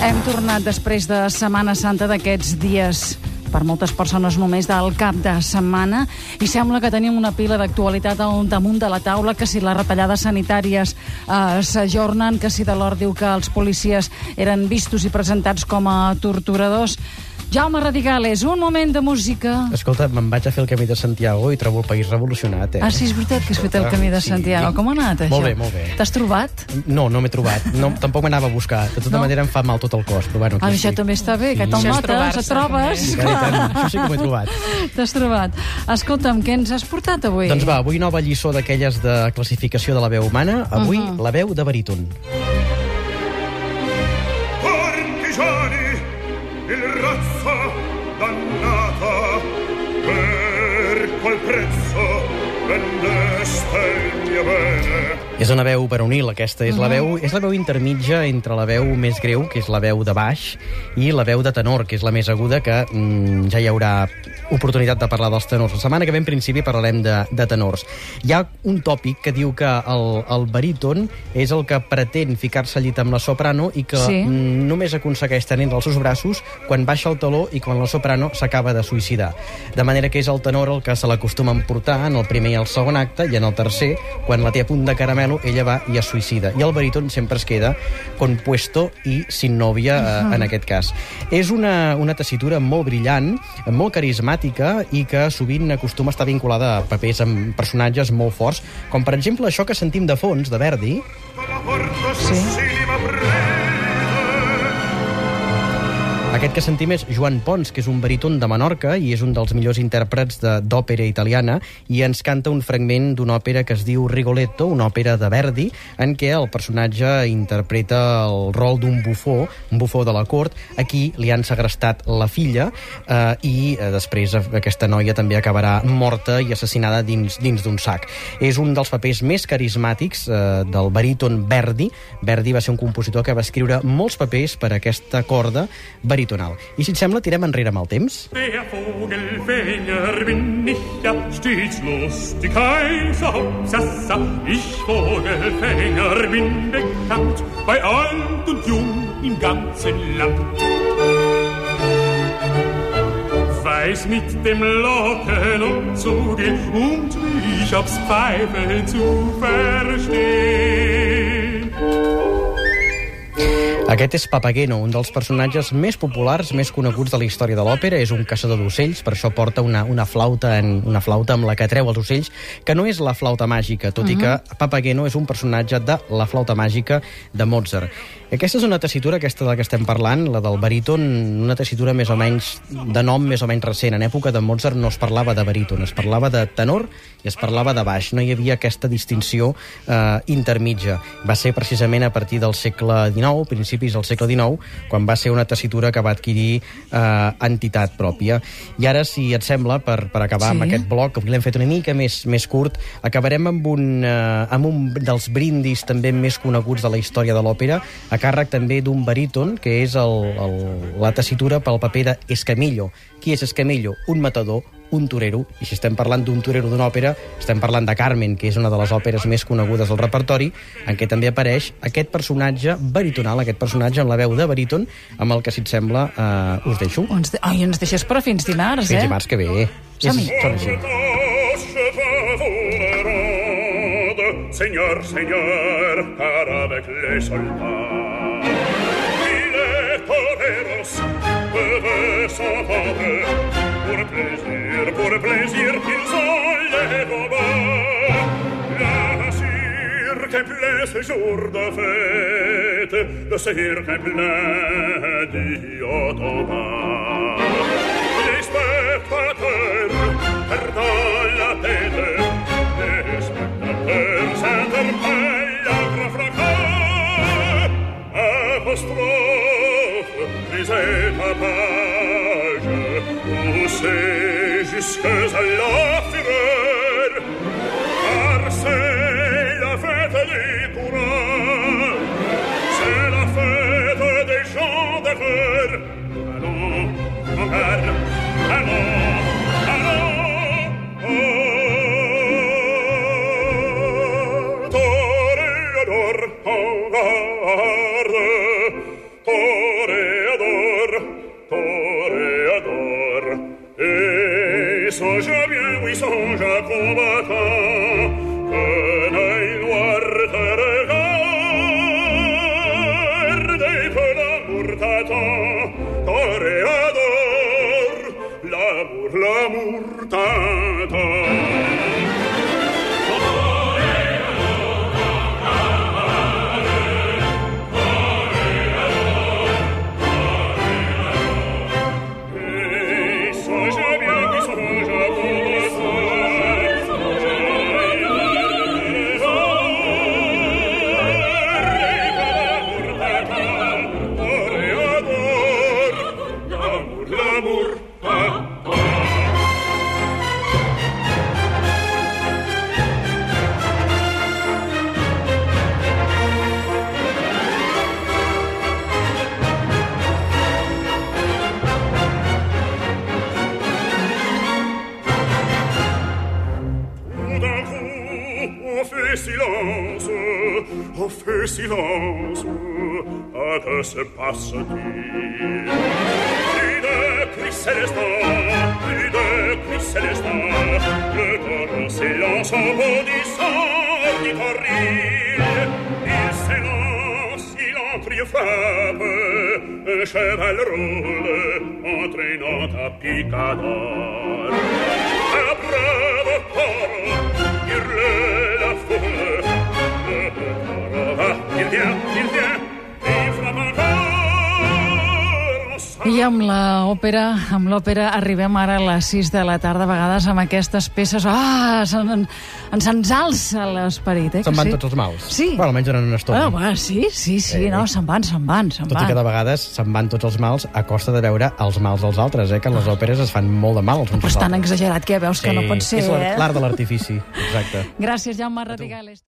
Hem tornat després de Setmana Santa d'aquests dies per moltes persones només del cap de setmana i sembla que tenim una pila d'actualitat al damunt de la taula, que si les retallades sanitàries eh, s'ajornen, que si de l'or diu que els policies eren vistos i presentats com a torturadors. Jaume Radigales, un moment de música. Escolta, me'n vaig a fer el camí de Santiago i trobo el país revolucionat, eh? Ah, sí, és veritat que has fet el camí de Sí. Santiago. Com ha anat, això? Molt bé, molt bé. T'has trobat? No, no m'he trobat. No, tampoc m'anava a buscar. De tota No? manera em fa mal tot el cos, però bueno, Ah, això estic. també està bé, que Sí. te'l és notes, et trobes. I tant. Això sí que m'ho he trobat. T'has trobat. Escolta'm, què ens has portat avui? Doncs va, avui nova lliçó d'aquelles de classificació de la veu humana. Avui, Mhm. la veu de baríton. il razzo És una veu varonil, aquesta. És, la veu, és la veu intermitja entre la veu més greu, que és la veu de baix, i la veu de tenor, que és la més aguda, que mm, ja hi haurà oportunitat de parlar dels tenors. La setmana que ve, en principi, parlarem de, de tenors. Hi ha un tòpic que diu que el, el baríton és el que pretén ficar-se al llit amb la soprano i que Sí. mm, només aconsegueix tenir els seus braços quan baixa el taló i quan la soprano s'acaba de suïcidar. De manera que és el tenor el que se l'acostuma a emportar en el primer i el segon acte, i en el tercer, quan la té a punt de caramelo, ella va i es suïcida. I el baríton sempre es queda compuesto i sin novia, eh, en aquest cas. És una, una tessitura molt brillant, molt carismàtica i que sovint acostuma a estar vinculada a papers amb personatges molt forts, com per exemple això que sentim de fons, de Verdi, La Aquest que sentim és Joan Pons, que és un baríton de Menorca i és un dels millors intèrprets d'òpera italiana i ens canta un fragment d'una òpera que es diu Rigoletto, una òpera de Verdi, en què el personatge interpreta el rol d'un bufó, un bufó de la cort. Aquí li han segrestat la filla eh, i eh, després aquesta noia també acabarà morta i assassinada dins dins d'un sac. És un dels papers més carismàtics eh, del baríton Verdi. Verdi va ser un compositor que va escriure molts papers per aquesta corda baritonal. I si et sembla, tirem enrere amb el temps. Der Vogelfänger bin ich ja stets lustig, kein Sassa. Ich Vogelfänger bin bekannt bei alt und jung im ganzen Land. Weiß mit dem Locken umzugehen und mich aufs Pfeifen zu verstehen. Aquest és Papageno, un dels personatges més populars, més coneguts de la història de l'òpera. És un caçador d'ocells, per això porta una, una, flauta en, una flauta amb la que treu els ocells, que no és la flauta màgica, tot uh -huh. i que Papageno és un personatge de la flauta màgica de Mozart. Aquesta és una tessitura, aquesta de la que estem parlant, la del baríton, una tessitura més o menys de nom més o menys recent. En època de Mozart no es parlava de baríton, es parlava de tenor i es parlava de baix. No hi havia aquesta distinció eh, intermitja. Va ser precisament a partir del segle XIX, principis del segle XIX, quan va ser una tessitura que va adquirir eh, entitat pròpia. I ara, si et sembla, per, per acabar Sí. amb aquest bloc, que l'hem fet una mica més, més curt, acabarem amb un, eh, amb un dels brindis també més coneguts de la història de l'òpera, càrrec també d'un baríton, que és el, el, la tessitura pel paper de Escamillo. Qui és Escamillo? Un matador, un torero, i si estem parlant d'un torero d'una òpera, estem parlant de Carmen, que és una de les òperes més conegudes del repertori, en què també apareix aquest personatge baritonal, aquest personatge amb la veu de baríton, amb el que, si et sembla, eh, us deixo. Ens de... Ai, ens deixes per a fins dimarts, Fins eh? dimarts que ve. Som-hi. És- Seigneur, seigneur, car avec les soldats, il est toreros, peuvent s'entendre, pour plaisir, pour plaisir qu'ils ont les combats. La cirque plein ce jour de fête, le cirque plein d'Iotoma. Les spectateurs jusque alors Et songe bien, oui, songe à combattant, un œil noir te regarde, et que l'amour t'attend, toréador, l'amour, l'amour t'attend. Silence. Ah, que se passe-t-il Plus de cris célestins, plus de. Le corps s'élance en bondissant, dit horrible. Il s'élance, il frappe. Un cheval roule, entraînant à picador. À bras de corps, hurle la foule. Le I amb l'òpera, amb l'òpera arribem ara a les 6 de la tarda, a vegades amb aquestes peces, ah, ens ens alça l'esperit, eh? Se'n van sí? tots els mals. Sí. Bueno, almenys durant una estona. Ah, bueno, sí, sí, sí, Eh, no, se'n van, se'n van, se'n Tot i van. que de vegades se'n van tots els mals a costa de veure els mals dels altres, eh? que les òperes es fan molt de mal els uns Però és tan exagerat que veus que no pot ser, és l'art eh? l'art de l'artifici, exacte. Gràcies, Jaume Radigales.